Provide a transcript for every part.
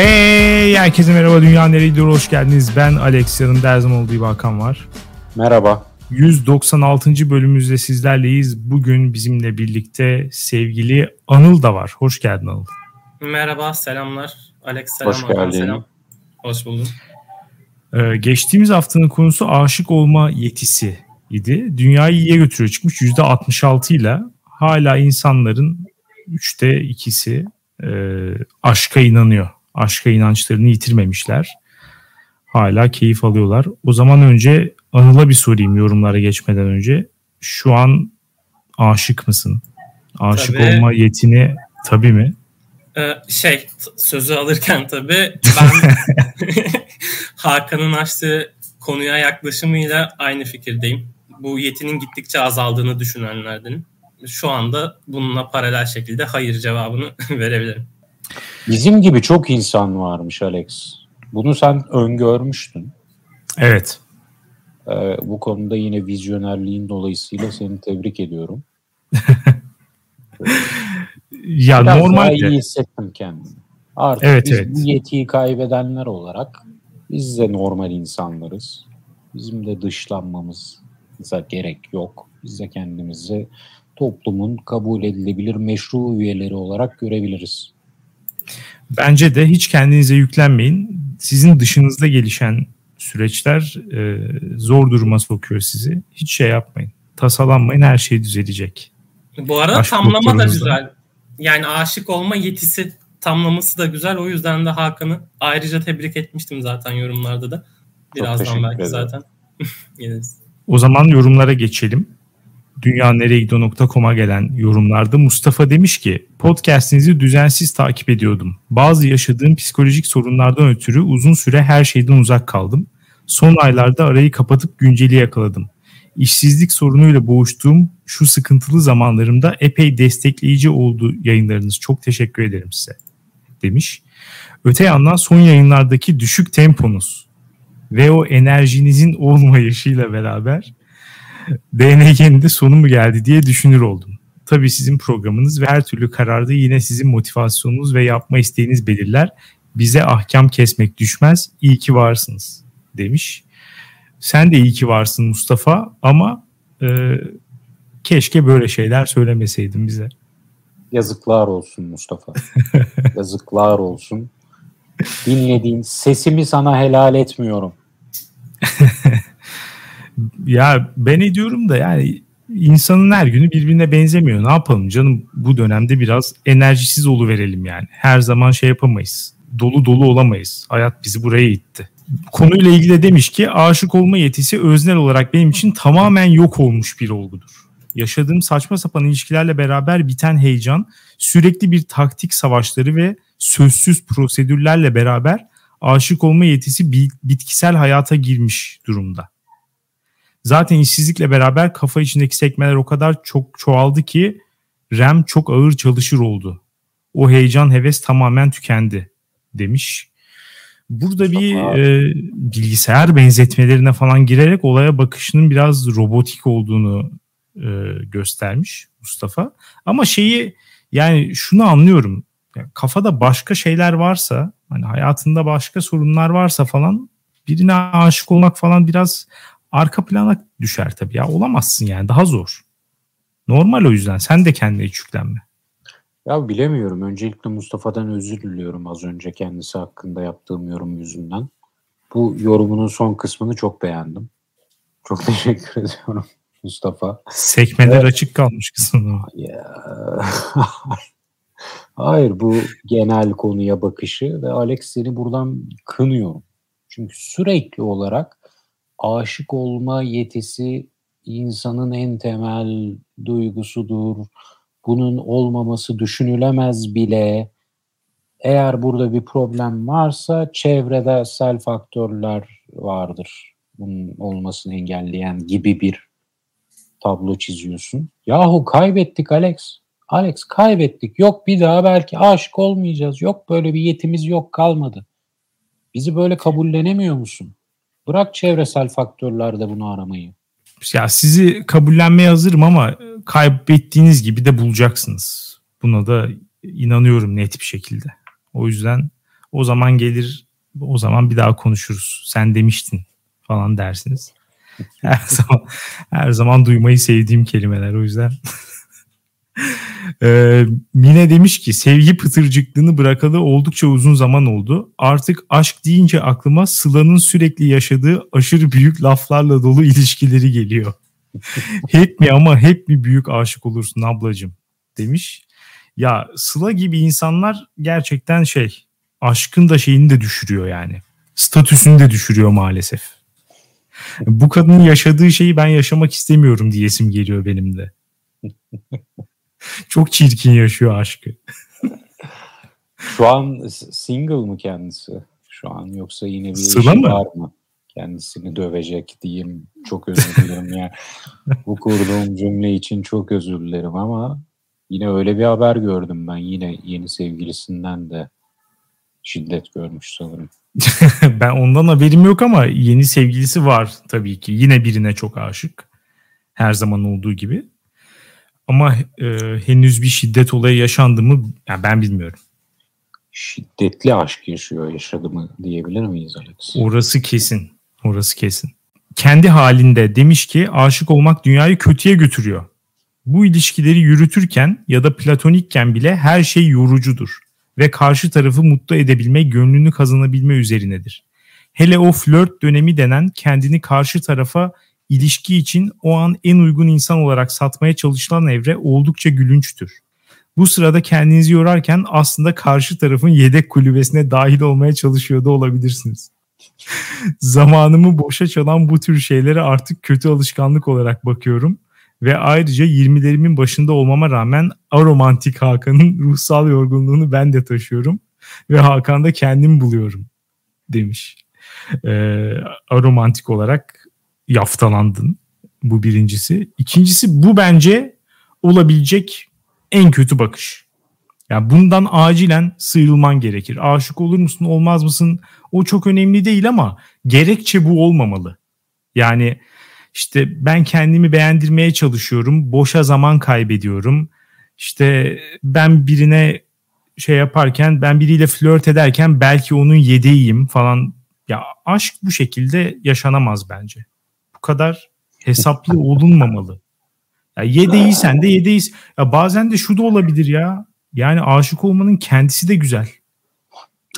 Hey herkese merhaba Dünya Nereye Gidiyor hoş geldiniz. Ben Alex yanımda her zaman olduğu Hakan var. Merhaba. 196. bölümümüzde sizlerleyiz. Bugün bizimle birlikte sevgili Anıl da var. Hoş geldin Anıl. Merhaba selamlar. Alex selam. Hoş geldin. Selam. Hoş bulduk. Ee, geçtiğimiz haftanın konusu aşık olma yetisi idi. Dünyayı iyiye götürüyor çıkmış %66 ile hala insanların üçte ikisi e, aşka inanıyor. Aşka inançlarını yitirmemişler. Hala keyif alıyorlar. O zaman önce Anıl'a bir sorayım yorumlara geçmeden önce. Şu an aşık mısın? Aşık Tabii. olma yetini tabii mi? Ee, şey sözü alırken tabii ben Hakan'ın açtığı konuya yaklaşımıyla aynı fikirdeyim. Bu yetinin gittikçe azaldığını düşünenlerdenim. Şu anda bununla paralel şekilde hayır cevabını verebilirim. Bizim gibi çok insan varmış Alex. Bunu sen öngörmüştün. Evet. Ee, bu konuda yine vizyonerliğin dolayısıyla seni tebrik ediyorum. Ya Biraz normalde iyi hissettim kendimi. Artık Evet, biz evet. bu yetiyi kaybedenler olarak biz de normal insanlarız. Bizim de dışlanmamıza gerek yok. Biz de kendimizi toplumun kabul edilebilir meşru üyeleri olarak görebiliriz. Bence de hiç kendinize yüklenmeyin. Sizin dışınızda gelişen süreçler e, zor duruma sokuyor sizi. Hiç şey yapmayın. Tasalanmayın her şey düzelecek. Bu arada Aşk tamlama da güzel. Yani aşık olma yetisi tamlaması da güzel. O yüzden de Hakan'ı ayrıca tebrik etmiştim zaten yorumlarda da. Birazdan belki ederim. zaten. O zaman yorumlara geçelim. dünyanereyegidiyor.com'a gelen yorumlarda Mustafa demiş ki podcastinizi düzensiz takip ediyordum. Bazı yaşadığım psikolojik sorunlardan ötürü uzun süre her şeyden uzak kaldım. Son aylarda arayı kapatıp günceli yakaladım. İşsizlik sorunuyla boğuştuğum şu sıkıntılı zamanlarımda epey destekleyici oldu yayınlarınız. Çok teşekkür ederim size demiş. Öte yandan son yayınlardaki düşük temponuz ve o enerjinizin olmayışıyla beraber DNG'nin de sonu mu geldi diye düşünür oldum. Tabii sizin programınız ve her türlü kararda yine sizin motivasyonunuz ve yapma isteğiniz belirler. Bize ahkam kesmek düşmez. İyi ki varsınız demiş. Sen de iyi ki varsın Mustafa ama e, keşke böyle şeyler söylemeseydin bize. Yazıklar olsun Mustafa. Yazıklar olsun. Dinlediğin sesimi sana helal etmiyorum. Ya ben ediyorum da yani insanın her günü birbirine benzemiyor. Ne yapalım canım bu dönemde biraz enerjisiz verelim yani. Her zaman şey yapamayız. Dolu dolu olamayız. Hayat bizi buraya itti. Konuyla ilgili de demiş ki aşık olma yetisi öznel olarak benim için tamamen yok olmuş bir olgudur. Yaşadığım saçma sapan ilişkilerle beraber biten heyecan, sürekli bir taktik savaşları ve sözsüz prosedürlerle beraber aşık olma yetisi bi- bitkisel hayata girmiş durumda. Zaten işsizlikle beraber kafa içindeki sekmeler o kadar çok çoğaldı ki RAM çok ağır çalışır oldu. O heyecan heves tamamen tükendi demiş. Burada bir Mustafa. e, bilgisayar benzetmelerine falan girerek olaya bakışının biraz robotik olduğunu e, göstermiş Mustafa. Ama şeyi yani şunu anlıyorum. Ya kafada başka şeyler varsa hani hayatında başka sorunlar varsa falan birine aşık olmak falan biraz arka plana düşer tabii ya. Olamazsın yani daha zor. Normal o yüzden sen de kendine hiç yüklenme. Ya bilemiyorum. Öncelikle Mustafa'dan özür diliyorum az önce kendisi hakkında yaptığım yorum yüzünden. Bu yorumunun son kısmını çok beğendim. Çok teşekkür ediyorum Mustafa. Sekmeler Evet. açık kalmış kısmı. Ya. Hayır bu genel konuya bakışı ve Alex seni buradan kınıyorum. Çünkü sürekli olarak aşık olma yetisi insanın en temel duygusudur. Bunun olmaması düşünülemez bile. Eğer burada bir problem varsa çevredesel faktörler vardır. Bunun olmasını engelleyen gibi bir tablo çiziyorsun. Yahu kaybettik Alex. Alex kaybettik. Yok bir daha belki aşık olmayacağız. Yok böyle bir yetimiz yok kalmadı. Bizi böyle kabullenemiyor musun? Bırak çevresel faktörlerde bunu aramayı. Ya sizi kabullenmeye hazırım ama kaybettiğiniz gibi de bulacaksınız. Buna da inanıyorum net bir şekilde. O yüzden O zaman gelir o zaman bir daha konuşuruz. Sen demiştin falan dersiniz. Her zaman her zaman duymayı sevdiğim kelimeler o yüzden. Ee, Mine demiş ki sevgi pıtırcıklığını bırakalı oldukça uzun zaman oldu. Artık aşk deyince aklıma Sıla'nın sürekli yaşadığı aşırı büyük laflarla dolu ilişkileri geliyor. hep mi ama hep mi büyük aşık olursun ablacım demiş. Ya Sıla gibi insanlar gerçekten şey aşkın da şeyini de düşürüyor yani. Statüsünü de düşürüyor maalesef. Bu kadının yaşadığı şeyi ben yaşamak istemiyorum diyesim geliyor benim de. Çok çirkin yaşıyor aşkı. Şu an single mı kendisi? Şu an yoksa yine bir Sıla mı? var mı? Kendisini dövecek diyeyim. Çok özür dilerim ya. Bu kurduğum cümle için çok özür dilerim ama yine öyle bir haber gördüm ben. Yine yeni sevgilisinden de şiddet görmüş sanırım. ben ondan haberim yok ama yeni sevgilisi var tabii ki. Yine birine çok aşık. Her zaman olduğu gibi. Ama e, henüz bir şiddet olayı yaşandı mı yani ben bilmiyorum. Şiddetli aşk yaşıyor yaşadı mı diyebilir miyiz Alex? Orası kesin. Orası kesin. Kendi halinde demiş ki aşık olmak dünyayı kötüye götürüyor. Bu ilişkileri yürütürken ya da platonikken bile her şey yorucudur ve karşı tarafı mutlu edebilme, gönlünü kazanabilme üzerinedir. Hele o flört dönemi denen kendini karşı tarafa ilişki için o an en uygun insan olarak satmaya çalışılan evre oldukça gülünçtür. Bu sırada kendinizi yorarken aslında karşı tarafın yedek kulübesine dahil olmaya çalışıyor da olabilirsiniz. Zamanımı boşa çalan bu tür şeylere artık kötü alışkanlık olarak bakıyorum ve ayrıca 20'lerimin başında olmama rağmen aromantik Hakan'ın ruhsal yorgunluğunu ben de taşıyorum ve Hakan'da kendimi buluyorum demiş. Ee, aromantik olarak yaftalandın. Bu birincisi. İkincisi bu bence olabilecek en kötü bakış. Yani bundan acilen sıyrılman gerekir. Aşık olur musun olmaz mısın o çok önemli değil ama gerekçe bu olmamalı. Yani işte ben kendimi beğendirmeye çalışıyorum. Boşa zaman kaybediyorum. İşte ben birine şey yaparken ben biriyle flört ederken belki onun yedeğiyim falan. Ya aşk bu şekilde yaşanamaz bence. Bu kadar hesaplı olunmamalı. Ya yedeğiysen de yedeğiz. Ya bazen de şu da olabilir ya. Yani aşık olmanın kendisi de güzel.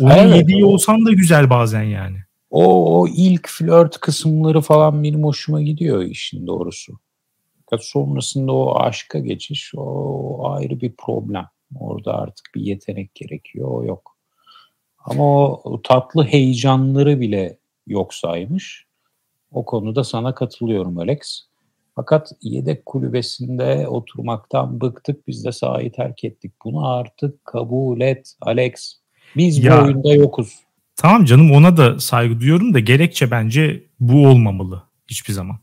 Onun evet, yediği olsan da güzel bazen yani. O, o ilk flört kısımları falan benim hoşuma gidiyor işin doğrusu. Fakat sonrasında o aşka geçiş o ayrı bir problem. Orada artık bir yetenek gerekiyor. O yok. Ama o tatlı heyecanları bile yok saymış. O konuda sana katılıyorum Alex. Fakat yedek kulübesinde oturmaktan bıktık. Biz de sahayı terk ettik. Bunu artık kabul et Alex. Biz ya, bu oyunda yokuz. Tamam canım ona da saygı duyuyorum da gerekçe bence bu olmamalı hiçbir zaman.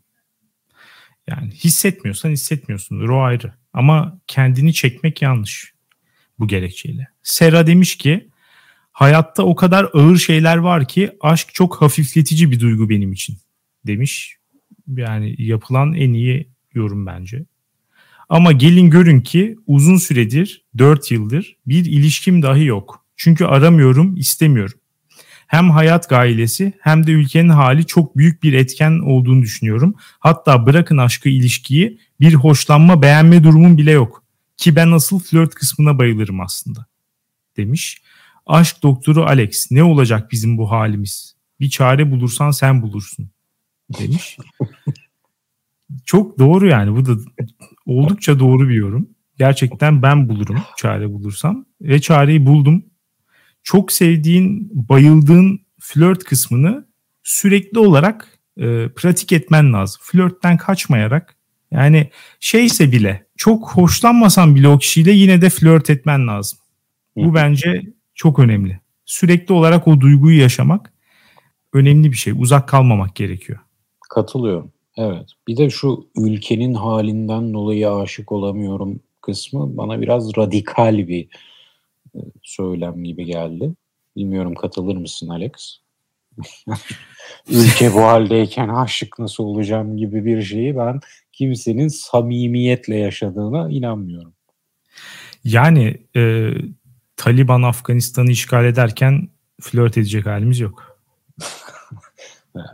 Yani hissetmiyorsan hissetmiyorsundur o ayrı. Ama kendini çekmek yanlış bu gerekçeyle. Sera demiş ki hayatta o kadar ağır şeyler var ki aşk çok hafifletici bir duygu benim için demiş. Yani yapılan en iyi yorum bence. Ama gelin görün ki uzun süredir 4 yıldır bir ilişkim dahi yok. Çünkü aramıyorum, istemiyorum hem hayat gailesi hem de ülkenin hali çok büyük bir etken olduğunu düşünüyorum. Hatta bırakın aşkı ilişkiyi bir hoşlanma beğenme durumum bile yok. Ki ben asıl flört kısmına bayılırım aslında demiş. Aşk doktoru Alex ne olacak bizim bu halimiz? Bir çare bulursan sen bulursun demiş. Çok doğru yani bu da oldukça doğru bir yorum. Gerçekten ben bulurum çare bulursam. Ve çareyi buldum çok sevdiğin, bayıldığın flört kısmını sürekli olarak e, pratik etmen lazım. Flörtten kaçmayarak yani şeyse bile çok hoşlanmasan bile o kişiyle yine de flört etmen lazım. Bu bence çok önemli. Sürekli olarak o duyguyu yaşamak önemli bir şey. Uzak kalmamak gerekiyor. Katılıyorum. Evet. Bir de şu ülkenin halinden dolayı aşık olamıyorum kısmı bana biraz radikal bir söylem gibi geldi. Bilmiyorum katılır mısın Alex? Ülke bu haldeyken aşık nasıl olacağım gibi bir şeyi ben kimsenin samimiyetle yaşadığına inanmıyorum. Yani e, Taliban Afganistan'ı işgal ederken flört edecek halimiz yok.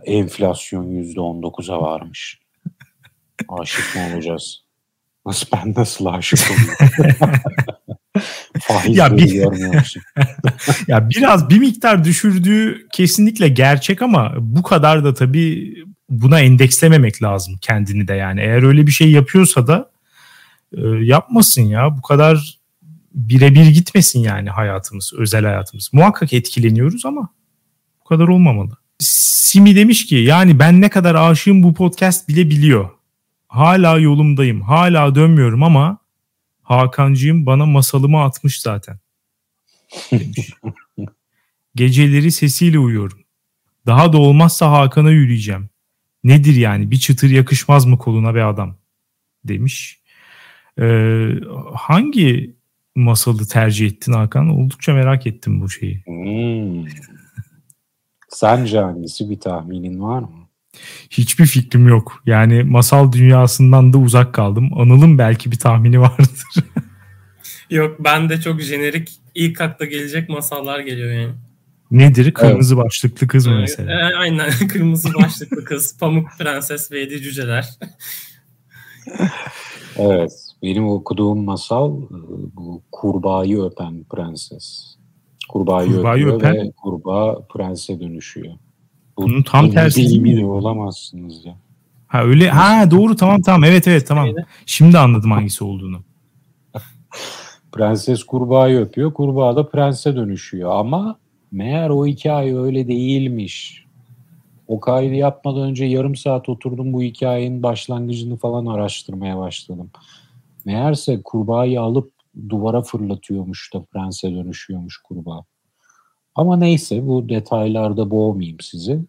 Enflasyon %19'a varmış. Aşık mı olacağız? Nasıl ben nasıl aşık oluyorum? Faiz Ya bir- ya biraz bir miktar düşürdüğü kesinlikle gerçek ama bu kadar da tabii buna endekslememek lazım kendini de yani. Eğer öyle bir şey yapıyorsa da e, yapmasın ya. Bu kadar birebir gitmesin yani hayatımız, özel hayatımız. Muhakkak etkileniyoruz ama bu kadar olmamalı. Simi demiş ki yani ben ne kadar aşığım bu podcast bile biliyor. Hala yolumdayım. Hala dönmüyorum ama Hakancığım bana masalımı atmış zaten. Demiş. Geceleri sesiyle uyuyorum. Daha da olmazsa Hakan'a yürüyeceğim. Nedir yani bir çıtır yakışmaz mı koluna be adam demiş. Ee, hangi masalı tercih ettin Hakan? Oldukça merak ettim bu şeyi. Hmm. Sence hangisi bir tahminin var mı? Hiçbir fikrim yok. Yani masal dünyasından da uzak kaldım. Anıl'ın belki bir tahmini vardır. Yok ben de çok jenerik ilk akla gelecek masallar geliyor yani. Nedir? Kırmızı başlıklı kız mı Ee, mesela? e, aynen kırmızı başlıklı kız, pamuk prenses ve yedi cüceler. Evet. Benim okuduğum masal e, bu kurbağayı öpen prenses. Kurbağayı, Kurbağayı öpüyor öpen- ve kurbağa prense dönüşüyor. Bu Bunun tam tersi değil olamazsınız ya. Ha öyle. Ha doğru tamam tamam. Evet evet tamam. Şimdi anladım hangisi olduğunu. Prenses kurbağayı öpüyor. Kurbağa da prense dönüşüyor. Ama meğer o hikaye öyle değilmiş. O kaydı yapmadan önce yarım saat oturdum bu hikayenin başlangıcını falan araştırmaya başladım. Meğerse kurbağayı alıp duvara fırlatıyormuş da prense dönüşüyormuş kurbağa. Ama neyse bu detaylarda boğmayayım sizi.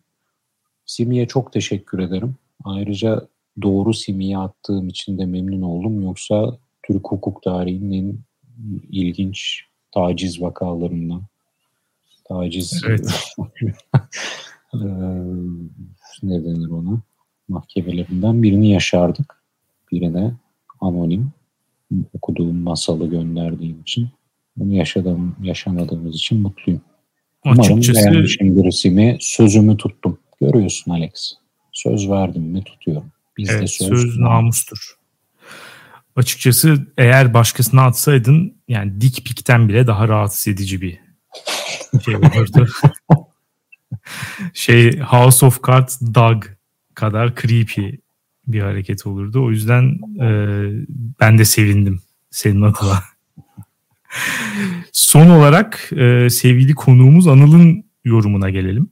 Simi'ye çok teşekkür ederim. Ayrıca doğru Simi'ye attığım için de memnun oldum. Yoksa Türk hukuk tarihinin ilginç taciz vakalarından. Taciz Evet. eee, ne denir ona? Mahkemelerinden birini yaşardık. Birine anonim okuduğum masalı gönderdiğim için. Bunu yaşadığım, yaşamadığımız için mutluyum. Umarım Açıkçası beğenmişimdir ismi. Sözümü tuttum. Görüyorsun Alex. Söz verdim mi tutuyorum. Bizde evet, söz, söz namustur. Açıkçası eğer başkasına atsaydın yani dik pikten bile daha rahatsız edici bir şey olurdu. şey House of Cards Dog kadar creepy bir hareket olurdu. O yüzden e, ben de sevindim senin adına. Son olarak e, sevgili konuğumuz Anıl'ın yorumuna gelelim.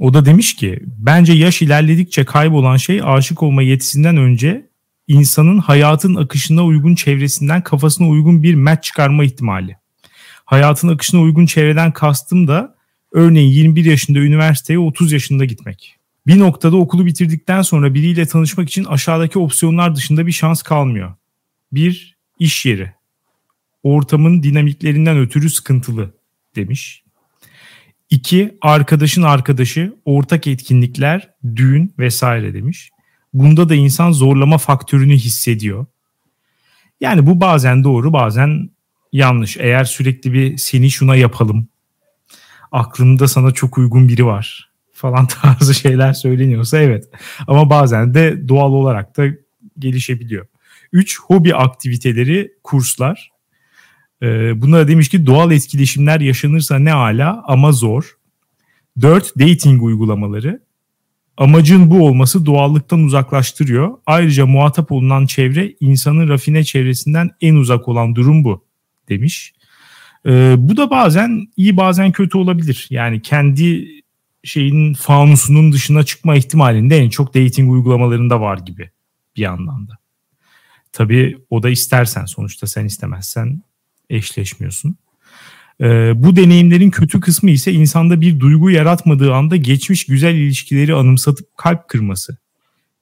O da demiş ki bence yaş ilerledikçe kaybolan şey aşık olma yetisinden önce insanın hayatın akışına uygun çevresinden kafasına uygun bir match çıkarma ihtimali. Hayatın akışına uygun çevreden kastım da örneğin 21 yaşında üniversiteye 30 yaşında gitmek. Bir noktada okulu bitirdikten sonra biriyle tanışmak için aşağıdaki opsiyonlar dışında bir şans kalmıyor. Bir, iş yeri. Ortamın dinamiklerinden ötürü sıkıntılı demiş. İki, arkadaşın arkadaşı, ortak etkinlikler, düğün vesaire demiş. Bunda da insan zorlama faktörünü hissediyor. Yani bu bazen doğru bazen yanlış. Eğer sürekli bir seni şuna yapalım, aklımda sana çok uygun biri var falan tarzı şeyler söyleniyorsa evet. Ama bazen de doğal olarak da gelişebiliyor. Üç, hobi aktiviteleri, kurslar. Ee, buna demiş ki doğal etkileşimler yaşanırsa ne ala ama zor. Dört, dating uygulamaları. Amacın bu olması doğallıktan uzaklaştırıyor. Ayrıca muhatap olunan çevre insanın rafine çevresinden en uzak olan durum bu demiş. Ee, bu da bazen iyi bazen kötü olabilir. Yani kendi şeyin fanusunun dışına çıkma ihtimalinde en çok dating uygulamalarında var gibi bir yandan da. Tabii o da istersen sonuçta sen istemezsen eşleşmiyorsun. Ee, bu deneyimlerin kötü kısmı ise insanda bir duygu yaratmadığı anda geçmiş güzel ilişkileri anımsatıp kalp kırması.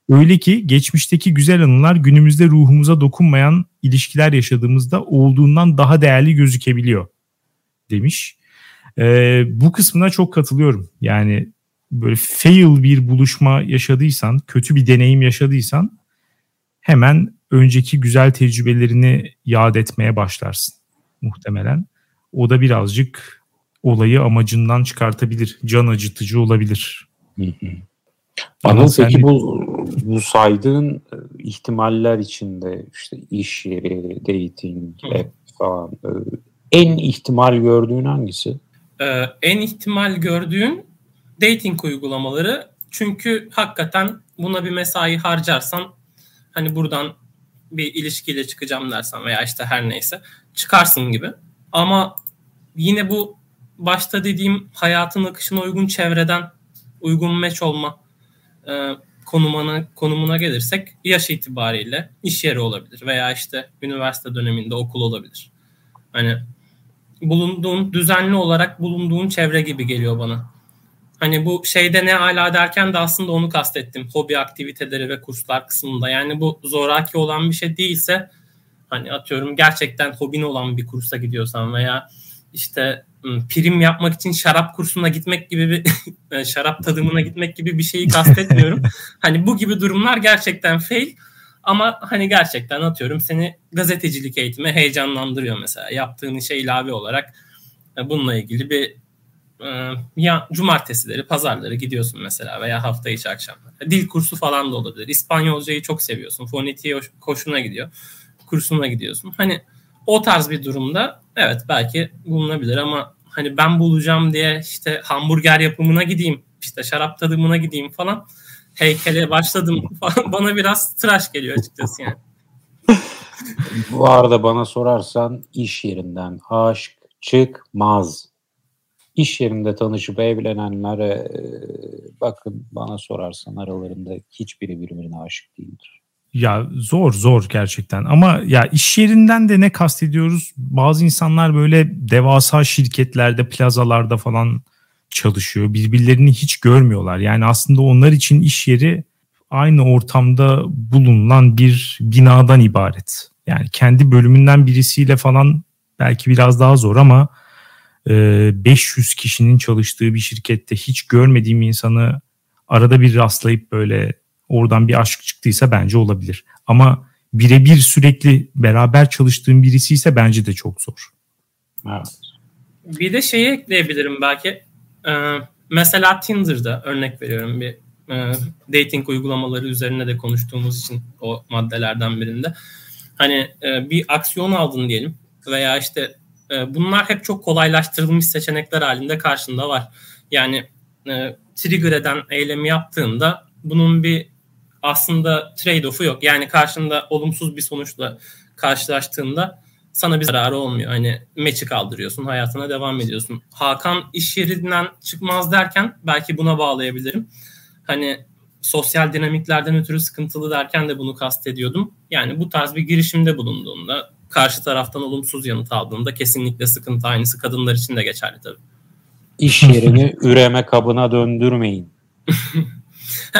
Öyle ki geçmişteki güzel anılar günümüzde ruhumuza dokunmayan ilişkiler yaşadığımızda olduğundan daha değerli gözükebiliyor demiş. Ee, bu kısmına çok katılıyorum. Yani böyle fail bir buluşma yaşadıysan, kötü bir deneyim yaşadıysan hemen önceki güzel tecrübelerini yad etmeye başlarsın muhtemelen. O da birazcık olayı amacından çıkartabilir. Can acıtıcı olabilir. Hı hı. Anıl peki bu, bu saydığın e, ihtimaller içinde işte iş yeri, dating, app falan e, en ihtimal gördüğün hangisi? Ee, en ihtimal gördüğün dating uygulamaları çünkü hakikaten buna bir mesai harcarsan hani buradan bir ilişkiyle çıkacağım dersen veya işte her neyse çıkarsın gibi. Ama yine bu başta dediğim hayatın akışına uygun çevreden uygun meç olma e, konumuna konumuna gelirsek yaş itibariyle iş yeri olabilir veya işte üniversite döneminde okul olabilir. Hani bulunduğun düzenli olarak bulunduğun çevre gibi geliyor bana. Hani bu şeyde ne ala derken de aslında onu kastettim. Hobi aktiviteleri ve kurslar kısmında. Yani bu zoraki olan bir şey değilse hani atıyorum gerçekten hobin olan bir kursa gidiyorsan veya işte prim yapmak için şarap kursuna gitmek gibi bir şarap tadımına gitmek gibi bir şeyi kastetmiyorum. hani bu gibi durumlar gerçekten fail ama hani gerçekten atıyorum seni gazetecilik eğitimi heyecanlandırıyor mesela. Yaptığın işe ilave olarak e, bununla ilgili bir e, ya cumartesileri, pazarları gidiyorsun mesela veya hafta içi akşamları. Dil kursu falan da olabilir. İspanyolcayı çok seviyorsun. Fonetiğe hoşuna gidiyor. Kursuna gidiyorsun. Hani o tarz bir durumda evet belki bulunabilir ama hani ben bulacağım diye işte hamburger yapımına gideyim, işte şarap tadımına gideyim falan heykele başladım falan bana biraz tıraş geliyor açıkçası yani. Bu arada bana sorarsan iş yerinden aşk çıkmaz. İş yerinde tanışıp evlenenlere bakın bana sorarsan aralarında hiçbiri birbirine aşık değildir. Ya zor zor gerçekten ama ya iş yerinden de ne kastediyoruz? Bazı insanlar böyle devasa şirketlerde, plazalarda falan çalışıyor. Birbirlerini hiç görmüyorlar. Yani aslında onlar için iş yeri aynı ortamda bulunan bir binadan ibaret. Yani kendi bölümünden birisiyle falan belki biraz daha zor ama 500 kişinin çalıştığı bir şirkette hiç görmediğim insanı arada bir rastlayıp böyle oradan bir aşk çıktıysa bence olabilir. Ama birebir sürekli beraber çalıştığım birisi ise bence de çok zor. Evet. Bir de şeyi ekleyebilirim belki. Ee, mesela Tinder'da örnek veriyorum bir e, dating uygulamaları üzerine de konuştuğumuz için o maddelerden birinde. Hani e, bir aksiyon aldın diyelim veya işte e, bunlar hep çok kolaylaştırılmış seçenekler halinde karşında var. Yani e, trigger eden eylemi yaptığında bunun bir aslında trade-off'u yok. Yani karşında olumsuz bir sonuçla karşılaştığında sana bir zararı olmuyor. Hani meçi kaldırıyorsun, hayatına devam ediyorsun. Hakan iş yerinden çıkmaz derken belki buna bağlayabilirim. Hani sosyal dinamiklerden ötürü sıkıntılı derken de bunu kastediyordum. Yani bu tarz bir girişimde bulunduğunda, karşı taraftan olumsuz yanıt aldığında kesinlikle sıkıntı aynısı kadınlar için de geçerli tabii. İş yerini üreme kabına döndürmeyin.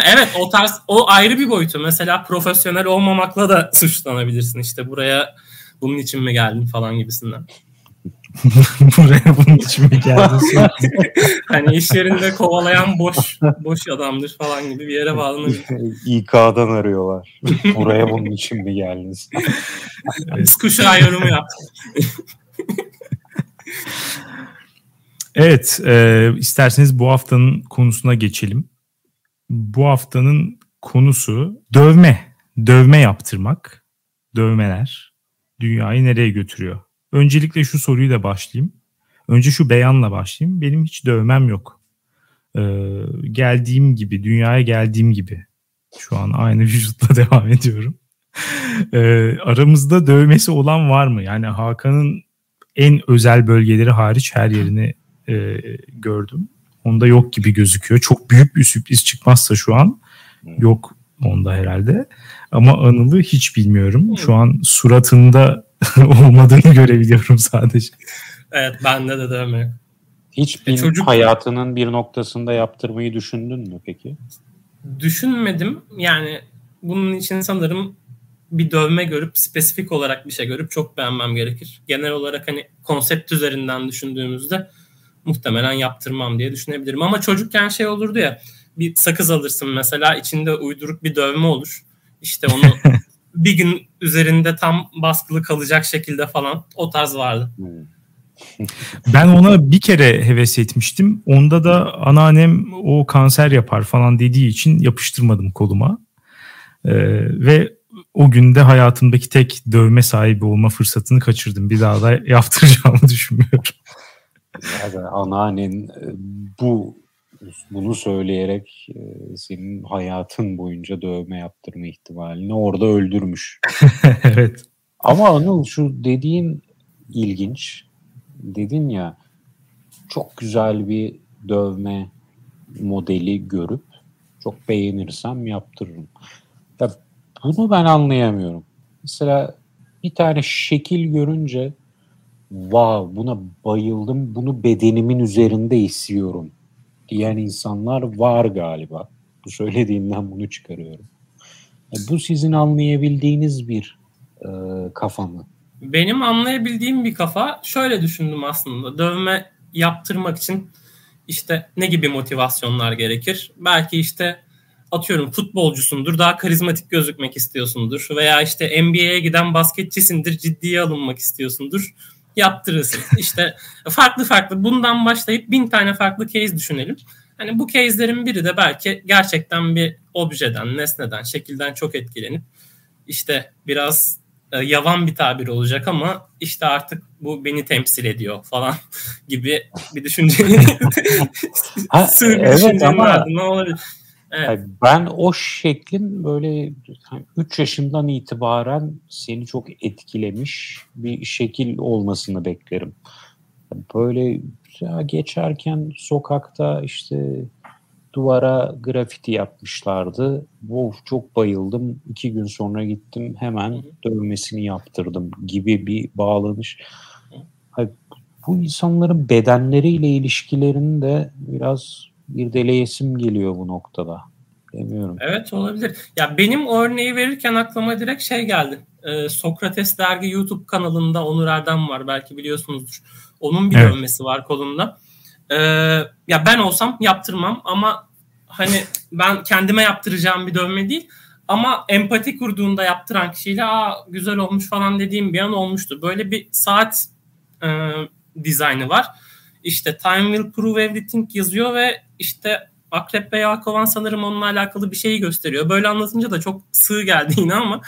evet o tarz o ayrı bir boyutu. Mesela profesyonel olmamakla da suçlanabilirsin. İşte buraya bunun için mi geldin falan gibisinden. buraya bunun için mi geldin? hani iş yerinde kovalayan boş boş adamdır falan gibi bir yere bağlanabilir. İK'dan arıyorlar. Buraya bunun için mi geldiniz? Biz kuşağı yorumu yaptık. evet, e, isterseniz bu haftanın konusuna geçelim bu haftanın konusu dövme. Dövme yaptırmak. Dövmeler dünyayı nereye götürüyor? Öncelikle şu soruyu da başlayayım. Önce şu beyanla başlayayım. Benim hiç dövmem yok. Ee, geldiğim gibi, dünyaya geldiğim gibi. Şu an aynı vücutla devam ediyorum. Ee, aramızda dövmesi olan var mı? Yani Hakan'ın en özel bölgeleri hariç her yerini e, gördüm. Onda yok gibi gözüküyor. Çok büyük bir sürpriz çıkmazsa şu an yok onda herhalde. Ama Anıl'ı hiç bilmiyorum. Şu an suratında olmadığını görebiliyorum sadece. Evet bende de dövme. Hiç bir çocuk... hayatının bir noktasında yaptırmayı düşündün mü peki? Düşünmedim. Yani bunun için sanırım bir dövme görüp spesifik olarak bir şey görüp çok beğenmem gerekir. Genel olarak hani konsept üzerinden düşündüğümüzde muhtemelen yaptırmam diye düşünebilirim. Ama çocukken şey olurdu ya bir sakız alırsın mesela içinde uyduruk bir dövme olur. İşte onu bir gün üzerinde tam baskılı kalacak şekilde falan o tarz vardı. Ben ona bir kere heves etmiştim. Onda da anneannem o kanser yapar falan dediği için yapıştırmadım koluma. Ee, ve o günde hayatımdaki tek dövme sahibi olma fırsatını kaçırdım. Bir daha da yaptıracağımı düşünmüyorum. Zaten anneannen e, bu bunu söyleyerek e, senin hayatın boyunca dövme yaptırma ihtimalini orada öldürmüş. evet. Ama Anıl şu dediğin ilginç. Dedin ya çok güzel bir dövme modeli görüp çok beğenirsem yaptırırım. Ya bunu ben anlayamıyorum. Mesela bir tane şekil görünce wow buna bayıldım bunu bedenimin üzerinde istiyorum diyen insanlar var galiba. Bu söylediğimden bunu çıkarıyorum. E, bu sizin anlayabildiğiniz bir e, kafa mı? Benim anlayabildiğim bir kafa şöyle düşündüm aslında. Dövme yaptırmak için işte ne gibi motivasyonlar gerekir? Belki işte atıyorum futbolcusundur, daha karizmatik gözükmek istiyorsundur veya işte NBA'ye giden basketçisindir, ciddiye alınmak istiyorsundur yaptırırsın. İşte farklı farklı bundan başlayıp bin tane farklı case düşünelim. Hani bu case'lerin biri de belki gerçekten bir objeden, nesneden, şekilden çok etkilenip işte biraz e, yavan bir tabir olacak ama işte artık bu beni temsil ediyor falan gibi bir düşünce. ha, evet ama olabilir? Evet. Ben o şeklin böyle 3 yaşından itibaren seni çok etkilemiş bir şekil olmasını beklerim. Böyle ya geçerken sokakta işte duvara grafiti yapmışlardı. Wow çok bayıldım. İki gün sonra gittim hemen dövmesini yaptırdım gibi bir bağlanış. Bu insanların bedenleriyle ilişkilerini de biraz bir deleyesim geliyor bu noktada. Demiyorum. Evet olabilir. Ya benim örneği verirken aklıma direkt şey geldi. Ee, Sokrates dergi YouTube kanalında Onur Erdem var belki biliyorsunuzdur. Onun bir evet. dövmesi var kolunda. Ee, ya ben olsam yaptırmam ama hani ben kendime yaptıracağım bir dövme değil. Ama empati kurduğunda yaptıran kişiyle Aa, güzel olmuş falan dediğim bir an olmuştu. Böyle bir saat e, dizaynı var. İşte time will prove everything yazıyor ve işte Akrep ve Yakovan sanırım onunla alakalı bir şeyi gösteriyor. Böyle anlatınca da çok sığ geldi yine ama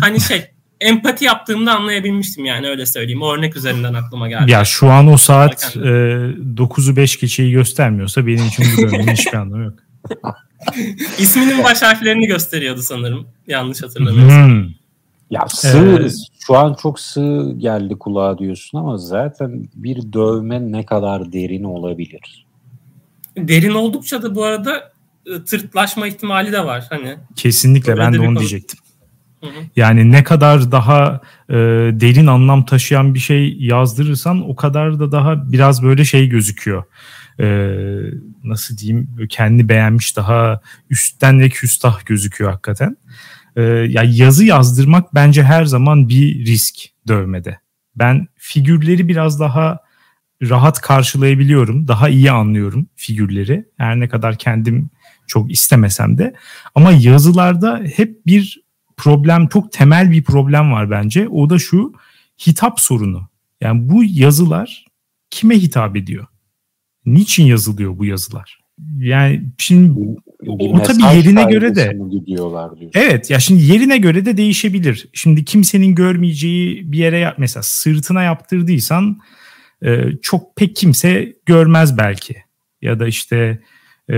hani şey empati yaptığımda anlayabilmiştim yani öyle söyleyeyim. O örnek üzerinden aklıma geldi. Ya şu an o saat e, 9'u 5 geçeyi göstermiyorsa benim için bu dönemin hiçbir anlamı yok. İsminin baş harflerini gösteriyordu sanırım. Yanlış hatırlamıyorsam. Hmm. Ya sığ, ee, şu an çok sığ geldi kulağa diyorsun ama zaten bir dövme ne kadar derin olabilir? Derin oldukça da bu arada e, tırtlaşma ihtimali de var. Hani Kesinlikle ben de onu konu. diyecektim. Yani ne kadar daha e, derin anlam taşıyan bir şey yazdırırsan o kadar da daha biraz böyle şey gözüküyor. E, nasıl diyeyim kendi beğenmiş daha üstten ve küstah gözüküyor hakikaten. E, ya yazı yazdırmak bence her zaman bir risk dövmede. Ben figürleri biraz daha rahat karşılayabiliyorum. Daha iyi anlıyorum figürleri. Her ne kadar kendim çok istemesem de. Ama yazılarda hep bir problem, çok temel bir problem var bence. O da şu hitap sorunu. Yani bu yazılar kime hitap ediyor? Niçin yazılıyor bu yazılar? Yani şimdi bir o tabii yerine göre de Evet ya şimdi yerine göre de değişebilir. Şimdi kimsenin görmeyeceği bir yere mesela sırtına yaptırdıysan e, çok pek kimse görmez belki. Ya da işte e,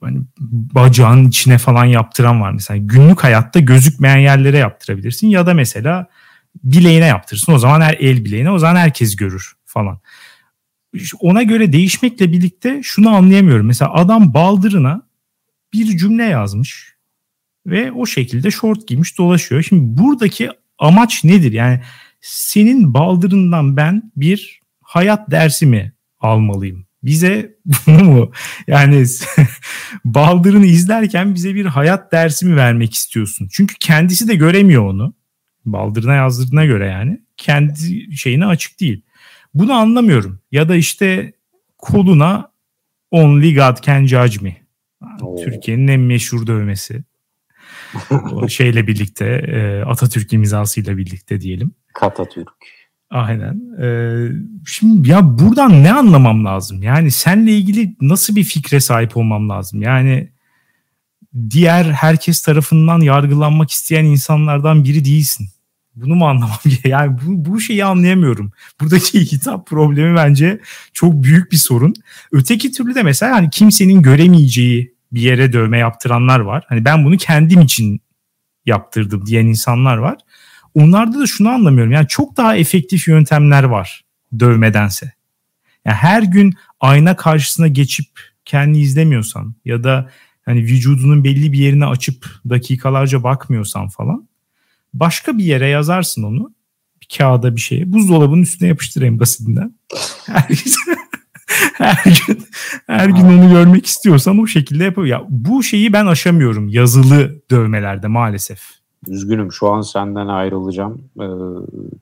hani bacağın içine falan yaptıran var mesela. Günlük hayatta gözükmeyen yerlere yaptırabilirsin ya da mesela bileğine yaptırırsın. O zaman her el bileğine o zaman herkes görür falan. Ona göre değişmekle birlikte şunu anlayamıyorum. Mesela adam baldırına bir cümle yazmış ve o şekilde şort giymiş dolaşıyor. Şimdi buradaki amaç nedir? Yani senin baldırından ben bir hayat dersi mi almalıyım? Bize bunu mu? Yani Baldır'ını izlerken bize bir hayat dersi mi vermek istiyorsun? Çünkü kendisi de göremiyor onu. Baldır'ına yazdırdığına göre yani. Kendi şeyine açık değil. Bunu anlamıyorum. Ya da işte koluna Only God Can Judge Me. Türkiye'nin en meşhur dövmesi. o şeyle birlikte Atatürk imzasıyla birlikte diyelim. Katatürk. Aynen. Ee, şimdi ya buradan ne anlamam lazım? Yani senle ilgili nasıl bir fikre sahip olmam lazım? Yani diğer herkes tarafından yargılanmak isteyen insanlardan biri değilsin. Bunu mu anlamam Yani bu, bu şeyi anlayamıyorum. Buradaki hitap problemi bence çok büyük bir sorun. Öteki türlü de mesela hani kimsenin göremeyeceği bir yere dövme yaptıranlar var. Hani ben bunu kendim için yaptırdım diyen insanlar var. Onlarda da şunu anlamıyorum. Yani çok daha efektif yöntemler var dövmedense. Yani her gün ayna karşısına geçip kendi izlemiyorsan ya da hani vücudunun belli bir yerini açıp dakikalarca bakmıyorsan falan başka bir yere yazarsın onu. Bir kağıda bir şeye. Buzdolabının üstüne yapıştır en basitinden. Her, her gün her gün onu görmek istiyorsan o şekilde yapıyor. Ya bu şeyi ben aşamıyorum yazılı dövmelerde maalesef. Üzgünüm şu an senden ayrılacağım. Ee,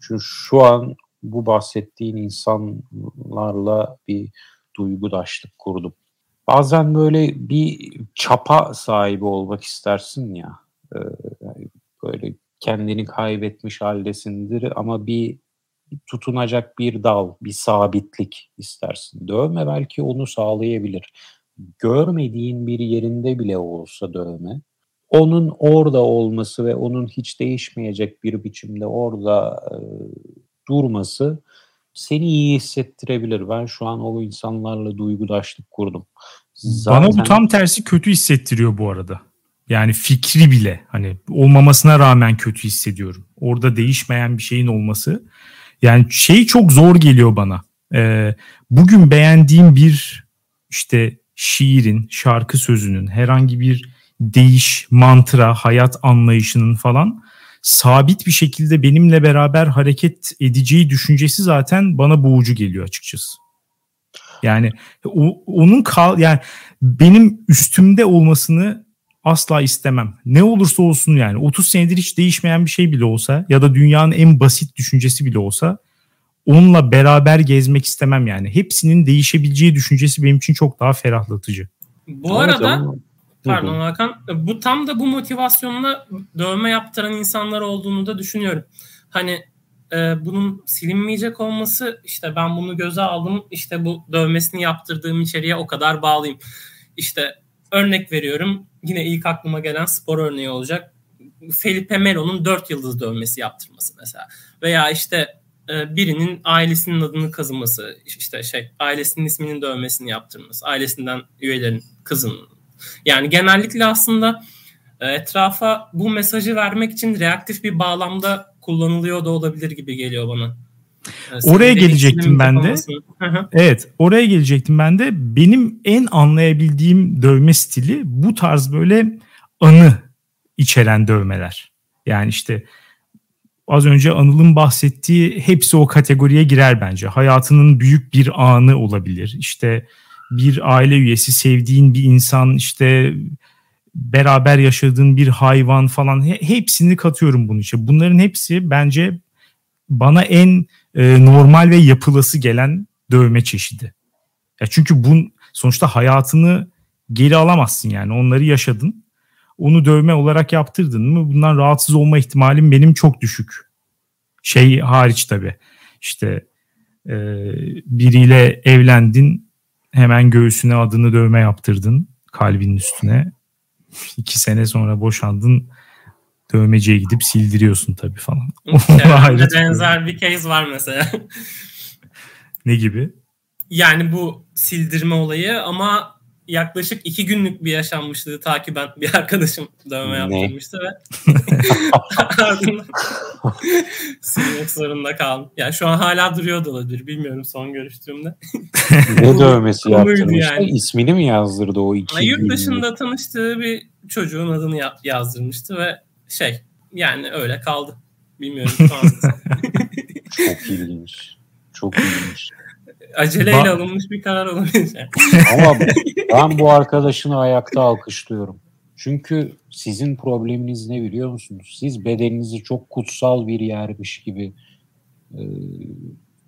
çünkü şu an bu bahsettiğin insanlarla bir duygudaşlık kurdum. Bazen böyle bir çapa sahibi olmak istersin ya. Ee, böyle kendini kaybetmiş haldesindir ama bir tutunacak bir dal, bir sabitlik istersin. Dövme belki onu sağlayabilir. Görmediğin bir yerinde bile olsa dövme, onun orada olması ve onun hiç değişmeyecek bir biçimde orada e, durması seni iyi hissettirebilir. Ben şu an o insanlarla duygudaşlık kurdum. Zaten... Bana bu tam tersi kötü hissettiriyor bu arada. Yani fikri bile hani olmamasına rağmen kötü hissediyorum. Orada değişmeyen bir şeyin olması. Yani şey çok zor geliyor bana. Ee, bugün beğendiğim bir işte şiirin, şarkı sözünün, herhangi bir değiş, mantra, hayat anlayışının falan sabit bir şekilde benimle beraber hareket edeceği düşüncesi zaten bana boğucu geliyor açıkçası. Yani o, onun kal yani benim üstümde olmasını asla istemem. Ne olursa olsun yani 30 senedir hiç değişmeyen bir şey bile olsa ya da dünyanın en basit düşüncesi bile olsa onunla beraber gezmek istemem yani. Hepsinin değişebileceği düşüncesi benim için çok daha ferahlatıcı. Bu arada pardon Hakan bu tam da bu motivasyonla dövme yaptıran insanlar olduğunu da düşünüyorum. Hani e, bunun silinmeyecek olması işte ben bunu göze aldım işte bu dövmesini yaptırdığım içeriye o kadar bağlıyım. İşte örnek veriyorum yine ilk aklıma gelen spor örneği olacak. Felipe Melo'nun dört yıldız dövmesi yaptırması mesela. Veya işte e, birinin ailesinin adını kazıması, işte şey ailesinin isminin dövmesini yaptırması, ailesinden üyelerin kızının. Yani genellikle aslında e, etrafa bu mesajı vermek için reaktif bir bağlamda kullanılıyor da olabilir gibi geliyor bana. Senin oraya gelecektim ben de. evet, oraya gelecektim ben de. Benim en anlayabildiğim dövme stili bu tarz böyle anı içeren dövmeler. Yani işte az önce Anıl'ın bahsettiği hepsi o kategoriye girer bence. Hayatının büyük bir anı olabilir. İşte bir aile üyesi, sevdiğin bir insan, işte beraber yaşadığın bir hayvan falan hepsini katıyorum bunun için. Bunların hepsi bence bana en e, normal ve yapılası gelen dövme çeşidi. Ya çünkü bu sonuçta hayatını geri alamazsın yani. Onları yaşadın. Onu dövme olarak yaptırdın mı bundan rahatsız olma ihtimalim benim çok düşük. Şey hariç tabii. İşte e, biriyle evlendin hemen göğsüne adını dövme yaptırdın kalbinin üstüne. İki sene sonra boşandın dövmeciye gidip sildiriyorsun tabii falan. Yani benzer bir case var mesela. ne gibi? Yani bu sildirme olayı ama yaklaşık iki günlük bir yaşanmışlığı takiben bir arkadaşım dövme yaptırmıştı ve ardından silmek zorunda kaldım. Yani şu an hala duruyor da olabilir. Bilmiyorum son görüştüğümde. ne dövmesi yaptırmıştı? Yani. İsmini mi yazdırdı o iki Yurt dışında tanıştığı bir çocuğun adını yazdırmıştı ve şey yani öyle kaldı. Bilmiyorum. Çok ilginç. Çok ilginç. Aceleyle ba- alınmış bir karar olabilir. Ama ben bu arkadaşını ayakta alkışlıyorum. Çünkü sizin probleminiz ne biliyor musunuz? Siz bedeninizi çok kutsal bir yermiş gibi e,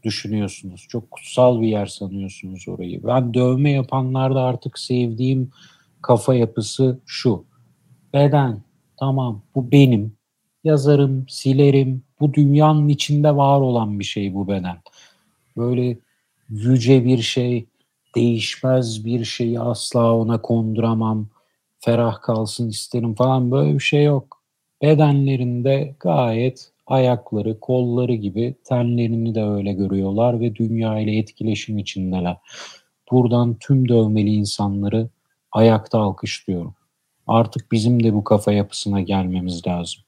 düşünüyorsunuz. Çok kutsal bir yer sanıyorsunuz orayı. Ben dövme yapanlarda artık sevdiğim kafa yapısı şu. Beden tamam bu benim yazarım, silerim. Bu dünyanın içinde var olan bir şey bu beden. Böyle yüce bir şey, değişmez bir şeyi asla ona konduramam. Ferah kalsın isterim falan böyle bir şey yok. Bedenlerinde gayet ayakları, kolları gibi tenlerini de öyle görüyorlar ve dünya ile etkileşim içindeler. Buradan tüm dövmeli insanları ayakta alkışlıyorum. Artık bizim de bu kafa yapısına gelmemiz lazım.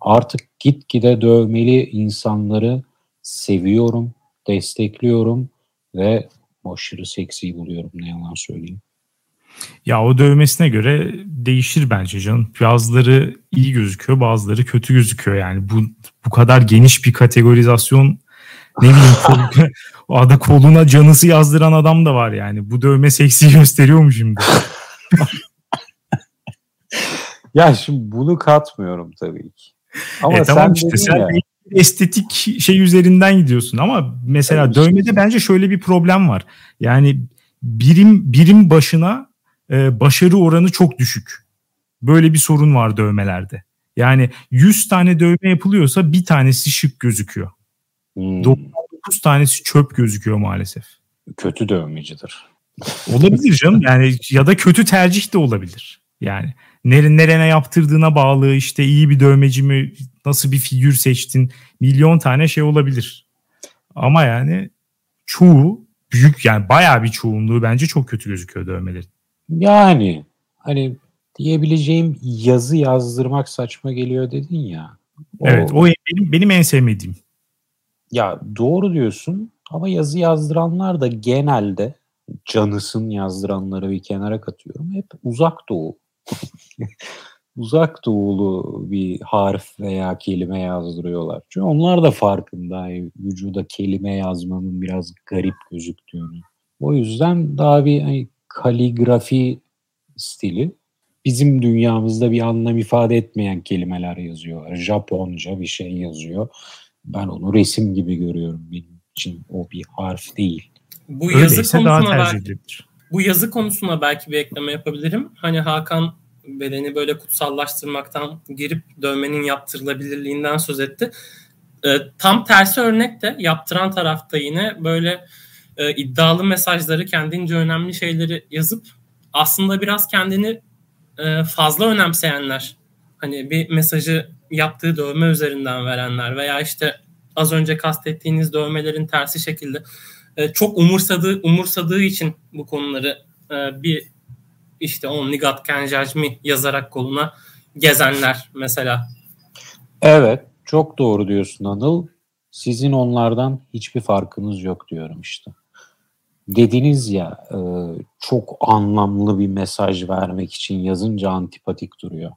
Artık gitgide dövmeli insanları seviyorum, destekliyorum ve aşırı seksi buluyorum ne yalan söyleyeyim. Ya o dövmesine göre değişir bence canım. Bazıları iyi gözüküyor, bazıları kötü gözüküyor yani. Bu bu kadar geniş bir kategorizasyon ne bileyim kol, o ada koluna canısı yazdıran adam da var yani. Bu dövme seksi gösteriyor mu şimdi? ya şimdi bunu katmıyorum tabii ki. Ama e, sen tamam işte sen ya, estetik şey üzerinden gidiyorsun ama mesela evet, dövmede bence şöyle bir problem var. Yani birim birim başına e, başarı oranı çok düşük. Böyle bir sorun var dövmelerde. Yani 100 tane dövme yapılıyorsa bir tanesi şık gözüküyor. Hmm. 99 tanesi çöp gözüküyor maalesef. Kötü dövmecidir. Olabilir canım yani ya da kötü tercih de olabilir. Yani nere, nerene yaptırdığına bağlı işte iyi bir dövmeci mi nasıl bir figür seçtin milyon tane şey olabilir. Ama yani çoğu büyük yani bayağı bir çoğunluğu bence çok kötü gözüküyor dövmelerin. Yani hani diyebileceğim yazı yazdırmak saçma geliyor dedin ya. O, evet o benim, benim en sevmediğim. Ya doğru diyorsun ama yazı yazdıranlar da genelde canısın yazdıranları bir kenara katıyorum. Hep uzak doğu. uzak doğulu bir harf veya kelime yazdırıyorlar. Çünkü onlar da farkında vücuda kelime yazmanın biraz garip gözüktüğünü. O yüzden daha bir hani, kaligrafi stili bizim dünyamızda bir anlam ifade etmeyen kelimeler yazıyor. Japonca bir şey yazıyor. Ben onu resim gibi görüyorum. Benim için o bir harf değil. Bu yazı Öyleyse konusuna daha belki, bu yazı konusuna belki bir ekleme yapabilirim. Hani Hakan bedeni böyle kutsallaştırmaktan girip dövmenin yaptırılabilirliğinden söz etti. E, tam tersi örnek de yaptıran tarafta yine böyle e, iddialı mesajları kendince önemli şeyleri yazıp aslında biraz kendini e, fazla önemseyenler hani bir mesajı yaptığı dövme üzerinden verenler veya işte az önce kastettiğiniz dövmelerin tersi şekilde e, çok umursadığı umursadığı için bu konuları e, bir işte Only God Can yazarak koluna gezenler mesela. Evet çok doğru diyorsun Anıl. Sizin onlardan hiçbir farkınız yok diyorum işte. Dediniz ya e, çok anlamlı bir mesaj vermek için yazınca antipatik duruyor.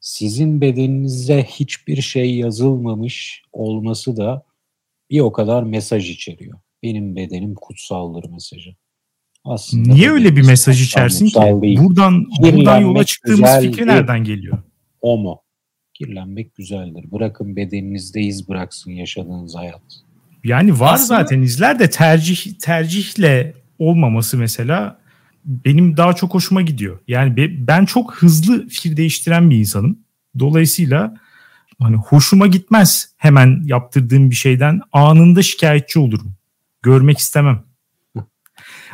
Sizin bedeninize hiçbir şey yazılmamış olması da bir o kadar mesaj içeriyor. Benim bedenim kutsaldır mesajı. Aslında Niye öyle bir mesaj içersin ki? Değil. Buradan buradan yola çıktığımız fikir nereden geliyor? O mu? Kirlenmek güzeldir. Bırakın bedeninizde iz bıraksın yaşadığınız hayat. Yani var Aslında... zaten izler de tercih tercihle olmaması mesela benim daha çok hoşuma gidiyor. Yani ben çok hızlı fikir değiştiren bir insanım. Dolayısıyla hani hoşuma gitmez hemen yaptırdığım bir şeyden anında şikayetçi olurum. Görmek istemem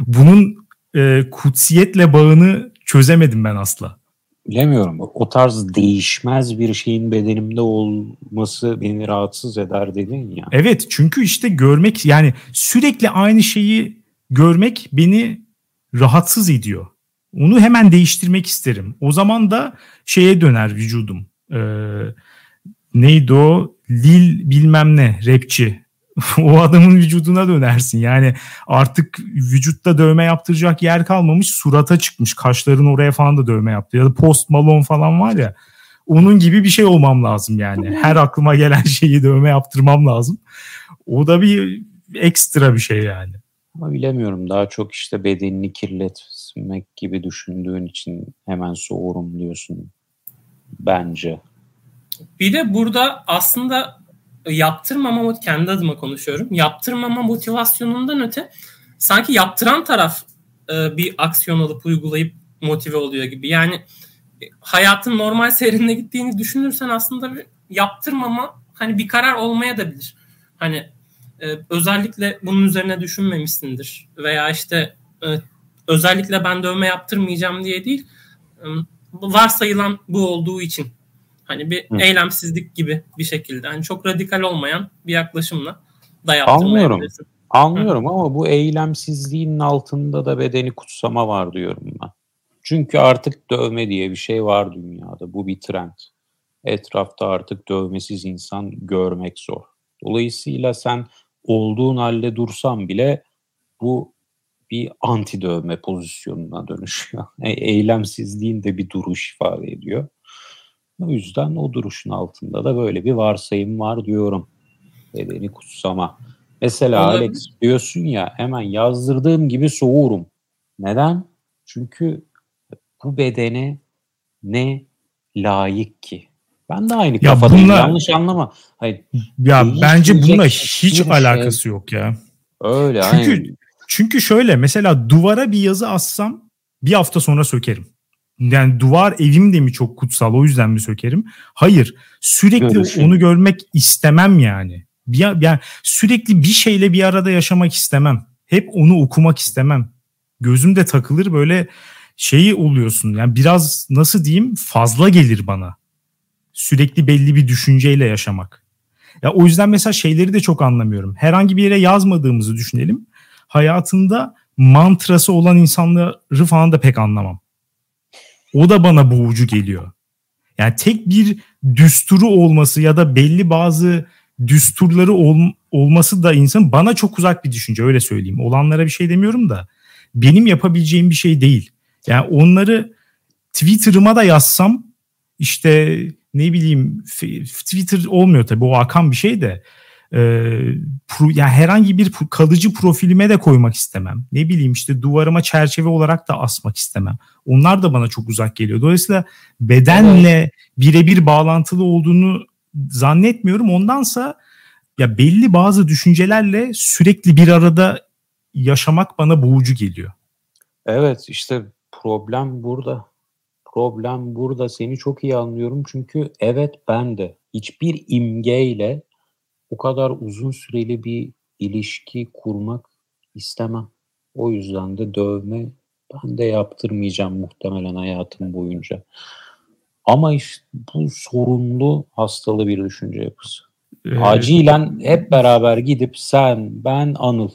bunun e, kutsiyetle bağını çözemedim ben asla. Bilemiyorum. O tarz değişmez bir şeyin bedenimde olması beni rahatsız eder dedin ya. Evet çünkü işte görmek yani sürekli aynı şeyi görmek beni rahatsız ediyor. Onu hemen değiştirmek isterim. O zaman da şeye döner vücudum. Ee, neydi o? Lil bilmem ne rapçi. o adamın vücuduna dönersin. Yani artık vücutta dövme yaptıracak yer kalmamış. Surata çıkmış. Kaşların oraya falan da dövme yaptı. Ya da Post Malone falan var ya. Onun gibi bir şey olmam lazım yani. Her aklıma gelen şeyi dövme yaptırmam lazım. O da bir ekstra bir şey yani. Ama bilemiyorum. Daha çok işte bedenini kirletmek gibi düşündüğün için hemen soğurum diyorsun. Bence. Bir de burada aslında yaptırmama kendi adıma konuşuyorum. Yaptırmama motivasyonundan öte sanki yaptıran taraf e, bir aksiyon alıp uygulayıp motive oluyor gibi. Yani e, hayatın normal seyrine gittiğini düşünürsen aslında bir yaptırmama hani bir karar olmaya da bilir. Hani e, özellikle bunun üzerine düşünmemişsindir veya işte e, özellikle ben dövme yaptırmayacağım diye değil e, varsayılan bu olduğu için hani bir Hı. eylemsizlik gibi bir şekilde hani çok radikal olmayan bir yaklaşımla da yaptırmayabilirsin. Anlıyorum. Anlıyorum Hı. ama bu eylemsizliğin altında da bedeni kutsama var diyorum ben. Çünkü artık dövme diye bir şey var dünyada. Bu bir trend. Etrafta artık dövmesiz insan görmek zor. Dolayısıyla sen olduğun halde dursan bile bu bir anti dövme pozisyonuna dönüşüyor. E, eylemsizliğin de bir duruş ifade ediyor. O yüzden o duruşun altında da böyle bir varsayım var diyorum. Bedeni kutsama. Mesela Olabilir. Alex diyorsun ya hemen yazdırdığım gibi soğurum. Neden? Çünkü bu bedene ne layık ki? Ben de aynı ya kafadayım. Bununla, yanlış anlama. Hayır, ya bence bununla hiç alakası şey. yok ya. Öyle çünkü, aynen. Çünkü şöyle mesela duvara bir yazı assam bir hafta sonra sökerim. Yani duvar evim de mi çok kutsal o yüzden mi sökerim? Hayır. Sürekli Görüşüm. onu görmek istemem yani. Bir, yani sürekli bir şeyle bir arada yaşamak istemem. Hep onu okumak istemem. Gözümde takılır böyle şeyi oluyorsun. Yani biraz nasıl diyeyim fazla gelir bana. Sürekli belli bir düşünceyle yaşamak. Ya o yüzden mesela şeyleri de çok anlamıyorum. Herhangi bir yere yazmadığımızı düşünelim. Hayatında mantrası olan insanları falan da pek anlamam. O da bana boğucu geliyor. Yani tek bir düsturu olması ya da belli bazı düsturları ol, olması da insan bana çok uzak bir düşünce öyle söyleyeyim. Olanlara bir şey demiyorum da benim yapabileceğim bir şey değil. Yani onları Twitter'ıma da yazsam işte ne bileyim Twitter olmuyor tabii o akan bir şey de pro, yani herhangi bir kalıcı profilime de koymak istemem. Ne bileyim işte duvarıma çerçeve olarak da asmak istemem. Onlar da bana çok uzak geliyor. Dolayısıyla bedenle birebir bağlantılı olduğunu zannetmiyorum. Ondansa ya belli bazı düşüncelerle sürekli bir arada yaşamak bana boğucu geliyor. Evet işte problem burada. Problem burada. Seni çok iyi anlıyorum çünkü evet ben de hiçbir imgeyle o kadar uzun süreli bir ilişki kurmak istemem. O yüzden de dövme ben de yaptırmayacağım muhtemelen hayatım boyunca. Ama işte bu sorunlu hastalı bir düşünce yapısı. Ee, Acilen hep beraber gidip sen, ben, Anıl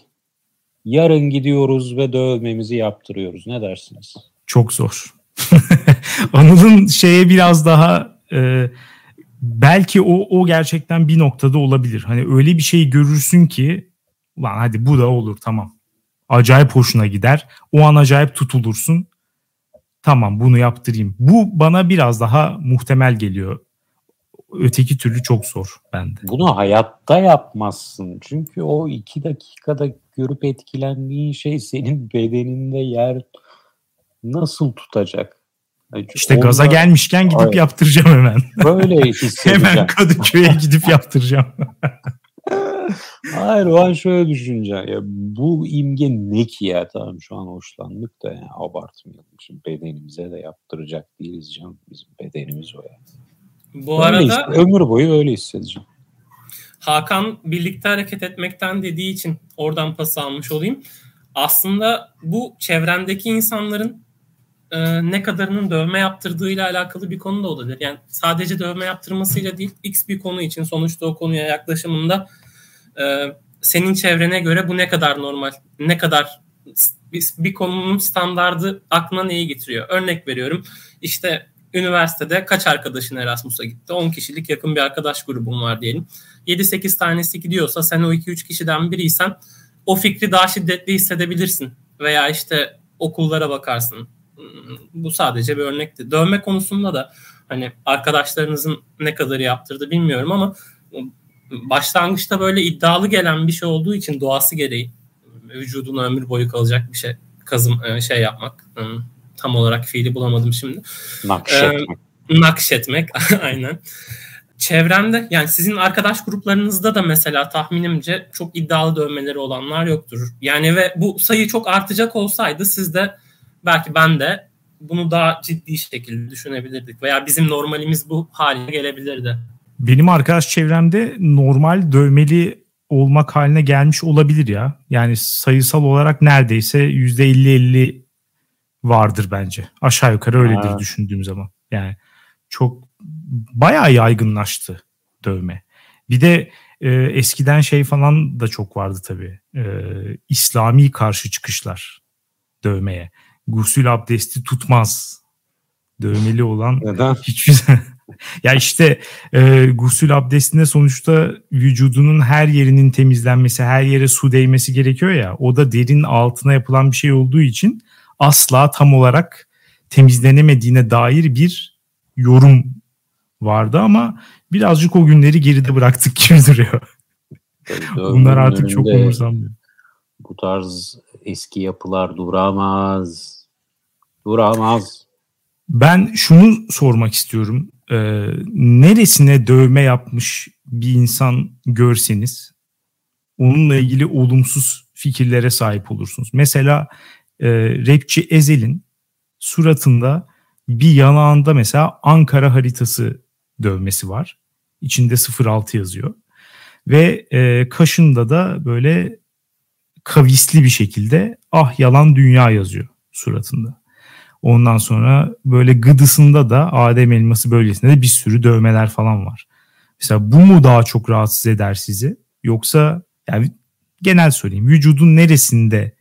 yarın gidiyoruz ve dövmemizi yaptırıyoruz. Ne dersiniz? Çok zor. Anıl'ın şeye biraz daha e, belki o o gerçekten bir noktada olabilir. Hani öyle bir şey görürsün ki lan hadi bu da olur tamam. Acayip hoşuna gider. O an acayip tutulursun. Tamam bunu yaptırayım. Bu bana biraz daha muhtemel geliyor. Öteki türlü çok zor bende. Bunu hayatta yapmazsın. Çünkü o iki dakikada görüp etkilendiğin şey senin bedeninde yer nasıl tutacak? İşte Ondan... gaza gelmişken gidip Hayır. yaptıracağım hemen. Böyle hissedeceğim. hemen Kadıköy'e gidip yaptıracağım. Hayır o an şöyle düşüneceğim. Ya, bu imge ne ki ya? Tamam şu an hoşlandık da yani abartmayalım. Şimdi bedenimize de yaptıracak değiliz canım. Bizim bedenimiz o yani. Bu öyle arada işte, ömür boyu öyle hissedeceğim. Hakan birlikte hareket etmekten dediği için oradan pas almış olayım. Aslında bu çevrendeki insanların e, ne kadarının dövme yaptırdığıyla alakalı bir konu da olabilir. Yani sadece dövme yaptırmasıyla değil X bir konu için sonuçta o konuya yaklaşımında e, senin çevrene göre bu ne kadar normal, ne kadar bir, bir konunun standardı aklına neyi getiriyor? Örnek veriyorum işte üniversitede kaç arkadaşın Erasmus'a gitti? 10 kişilik yakın bir arkadaş grubum var diyelim. 7-8 tanesi gidiyorsa sen o 2-3 kişiden biriysen o fikri daha şiddetli hissedebilirsin. Veya işte okullara bakarsın, bu sadece bir örnekti. Dövme konusunda da hani arkadaşlarınızın ne kadarı yaptırdı bilmiyorum ama başlangıçta böyle iddialı gelen bir şey olduğu için doğası gereği vücuduna ömür boyu kalacak bir şey kazım e, şey yapmak tam olarak fiili bulamadım şimdi. Nakşetmek. Ee, nakşetmek aynen. Çevremde yani sizin arkadaş gruplarınızda da mesela tahminimce çok iddialı dövmeleri olanlar yoktur. Yani ve bu sayı çok artacak olsaydı siz de belki ben de bunu daha ciddi şekilde düşünebilirdik veya bizim normalimiz bu haline gelebilirdi. benim arkadaş çevremde normal dövmeli olmak haline gelmiş olabilir ya. Yani sayısal olarak neredeyse %50-50 vardır bence. Aşağı yukarı öyledir ha. düşündüğüm zaman. Yani çok bayağı yaygınlaştı dövme. Bir de e, eskiden şey falan da çok vardı tabii. E, İslami karşı çıkışlar dövmeye. Gusül abdesti tutmaz. Dövmeli olan Neden? hiçbir ya işte e, gusül abdestinde sonuçta vücudunun her yerinin temizlenmesi, her yere su değmesi gerekiyor ya. O da derin altına yapılan bir şey olduğu için asla tam olarak temizlenemediğine dair bir yorum vardı ama birazcık o günleri geride bıraktık gibi duruyor. Bunlar artık çok umursamıyor. Bu tarz eski yapılar duramaz. Duramaz. Ben şunu sormak istiyorum. Ee, neresine dövme yapmış bir insan görseniz onunla ilgili olumsuz fikirlere sahip olursunuz. Mesela e, rapçi Ezel'in suratında bir yanağında mesela Ankara haritası dövmesi var. İçinde 06 yazıyor. Ve e, kaşında da böyle kavisli bir şekilde ah yalan dünya yazıyor suratında. Ondan sonra böyle gıdısında da Adem elması bölgesinde de bir sürü dövmeler falan var. Mesela bu mu daha çok rahatsız eder sizi? Yoksa yani genel söyleyeyim vücudun neresinde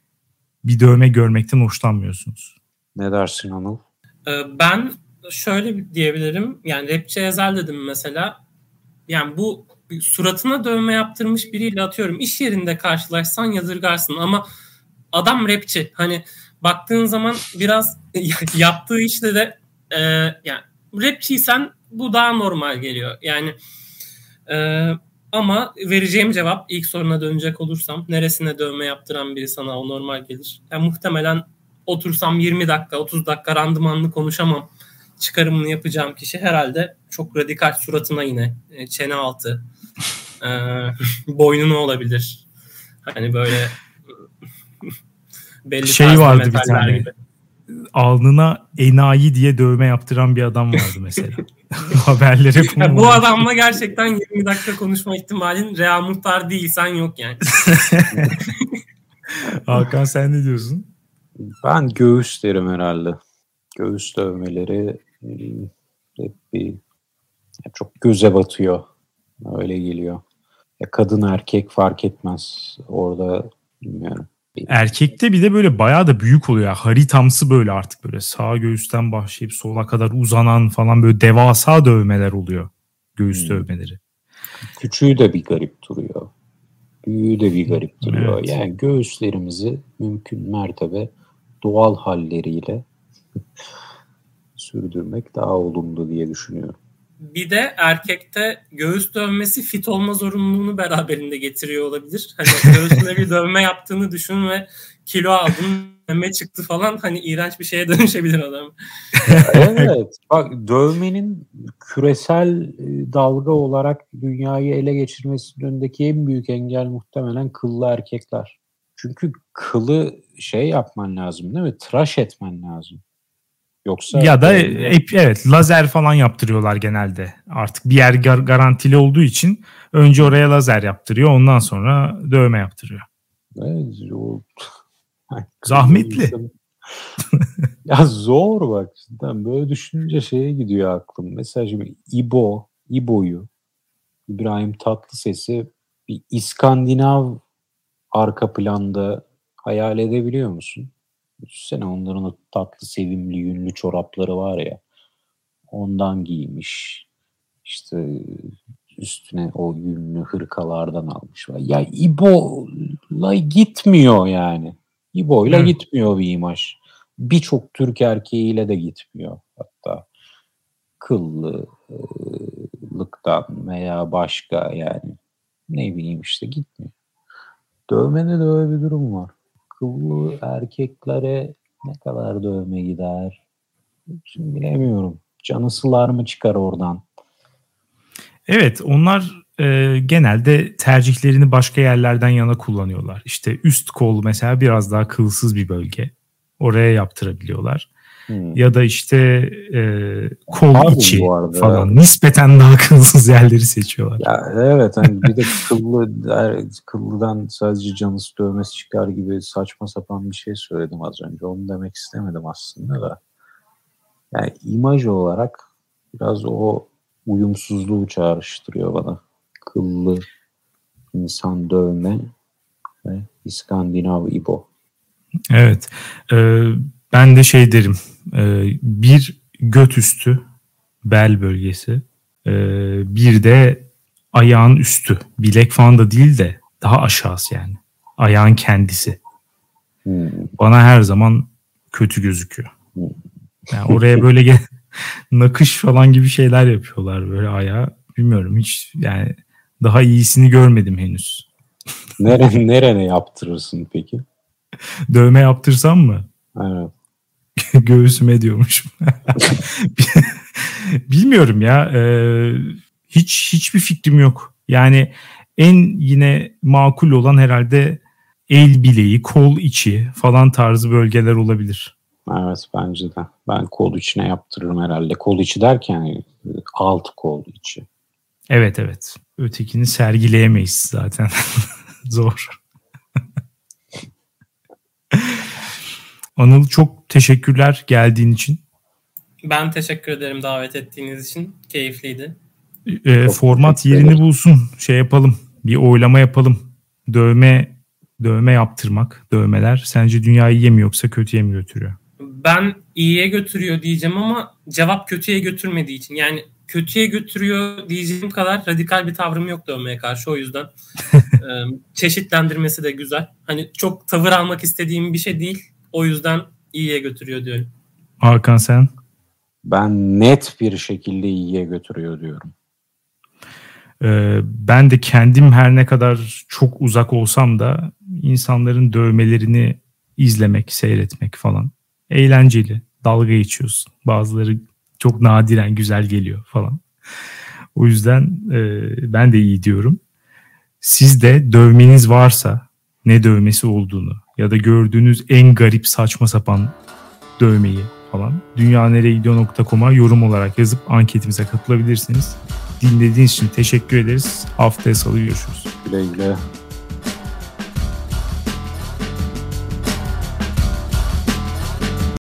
bir dövme görmekten hoşlanmıyorsunuz? Ne dersin Anıl? Ee, ben şöyle diyebilirim. Yani rapçi Ezel dedim mesela. Yani bu suratına dövme yaptırmış biriyle atıyorum iş yerinde karşılaşsan yadırgarsın ama adam rapçi. Hani baktığın zaman biraz yaptığı işte de e, yani rapçiysen bu daha normal geliyor. Yani e, ama vereceğim cevap ilk soruna dönecek olursam neresine dövme yaptıran biri sana o normal gelir. Yani muhtemelen otursam 20 dakika 30 dakika randımanlı konuşamam. Çıkarımını yapacağım kişi herhalde çok radikal suratına yine e, çene altı e, boynuna olabilir. Hani böyle belli şey vardı bir tane. Gibi. Alnına enayi diye dövme yaptıran bir adam vardı mesela. Haberlere yani bu adamla gerçekten 20 dakika konuşma ihtimalin Real Muhtar değilsen yok yani. Hakan sen ne diyorsun? Ben göğüs derim herhalde. Göğüs dövmeleri hmm, hep bir çok göze batıyor. Öyle geliyor. Ya kadın erkek fark etmez. Orada bilmiyorum. Erkekte bir de böyle bayağı da büyük oluyor. Haritamsı böyle artık böyle sağ göğüsten başlayıp sola kadar uzanan falan böyle devasa dövmeler oluyor. Göğüs hmm. dövmeleri. Küçüğü de bir garip duruyor. Büyüğü de bir garip duruyor. Evet. Yani göğüslerimizi mümkün mertebe doğal halleriyle sürdürmek daha olumlu diye düşünüyorum. Bir de erkekte göğüs dövmesi fit olma zorunluluğunu beraberinde getiriyor olabilir. Hani göğsüne bir dövme yaptığını düşün ve kilo aldın, meme çıktı falan hani iğrenç bir şeye dönüşebilir adam. evet. Bak dövmenin küresel e, dalga olarak dünyayı ele geçirmesinin önündeki en büyük engel muhtemelen kıllı erkekler. Çünkü kılı şey yapman lazım değil mi? Tıraş etmen lazım. Yoksa ya da e, evet lazer falan yaptırıyorlar genelde. Artık bir yer gar- garantili olduğu için önce oraya lazer yaptırıyor, ondan sonra dövme yaptırıyor. Evet, o... Zahmetli. ya zor bak. Cidden böyle düşününce şeye gidiyor aklım. Mesela şimdi İbo, İbo'yu İbrahim Tatlıses'i bir İskandinav arka planda hayal edebiliyor musun? Düşünsene onların o tatlı sevimli yünlü çorapları var ya. Ondan giymiş. İşte üstüne o yünlü hırkalardan almış. Ya İbo'la gitmiyor yani. İbo'yla gitmiyor bir imaj. Birçok Türk erkeğiyle de gitmiyor hatta. Kıllılıktan veya başka yani ne bileyim işte gitmiyor. Dövmede de öyle bir durum var kıllı erkeklere ne kadar dövme gider? Şimdi bilemiyorum. Canı sılar mı çıkar oradan? Evet onlar e, genelde tercihlerini başka yerlerden yana kullanıyorlar. İşte üst kol mesela biraz daha kılsız bir bölge. Oraya yaptırabiliyorlar. Hmm. Ya da işte e, kol Pardon içi falan. Nispeten daha kılsız yerleri seçiyorlar. Ya, evet hani bir de kıllı kıllıdan sadece canısı dövmesi çıkar gibi saçma sapan bir şey söyledim az önce. Onu demek istemedim aslında da. Yani imaj olarak biraz o uyumsuzluğu çağrıştırıyor bana. Kıllı insan dövme ve İskandinav İbo. Evet. Ee, ben de şey derim. E, bir göt üstü bel bölgesi. E, bir de ayağın üstü. Bilek falan da değil de daha aşağısı yani. Ayağın kendisi. Hmm. Bana her zaman kötü gözüküyor. Hmm. Yani oraya böyle gel nakış falan gibi şeyler yapıyorlar böyle ayağa. Bilmiyorum hiç yani daha iyisini görmedim henüz. Nerene, nerene yaptırırsın peki? Dövme yaptırsam mı? Evet. Göğsüme diyormuşum. Bilmiyorum ya. E, hiç hiçbir fikrim yok. Yani en yine makul olan herhalde el bileği, kol içi falan tarzı bölgeler olabilir. Evet bence de. Ben kol içine yaptırırım herhalde. Kol içi derken alt kol içi. Evet evet. Ötekini sergileyemeyiz zaten. Zor. Anıl çok teşekkürler geldiğin için. Ben teşekkür ederim davet ettiğiniz için. Keyifliydi. E, format yerini bulsun. Şey yapalım. Bir oylama yapalım. Dövme dövme yaptırmak, dövmeler sence dünyayı iyi mi yoksa kötüye mi götürüyor? Ben iyiye götürüyor diyeceğim ama cevap kötüye götürmediği için. Yani kötüye götürüyor diyeceğim kadar radikal bir tavrım yok dövmeye karşı o yüzden. çeşitlendirmesi de güzel. Hani çok tavır almak istediğim bir şey değil. O yüzden iyiye götürüyor diyorum. Hakan sen? Ben net bir şekilde iyiye götürüyor diyorum. Ee, ben de kendim her ne kadar çok uzak olsam da insanların dövmelerini izlemek, seyretmek falan eğlenceli. Dalga geçiyorsun. Bazıları çok nadiren güzel geliyor falan. O yüzden e, ben de iyi diyorum. Siz de dövmeniz varsa ne dövmesi olduğunu ya da gördüğünüz en garip saçma sapan dövmeyi falan dünyaneregidiyor.com'a yorum olarak yazıp anketimize katılabilirsiniz. Dinlediğiniz için teşekkür ederiz. Haftaya salı görüşürüz. Güle güle.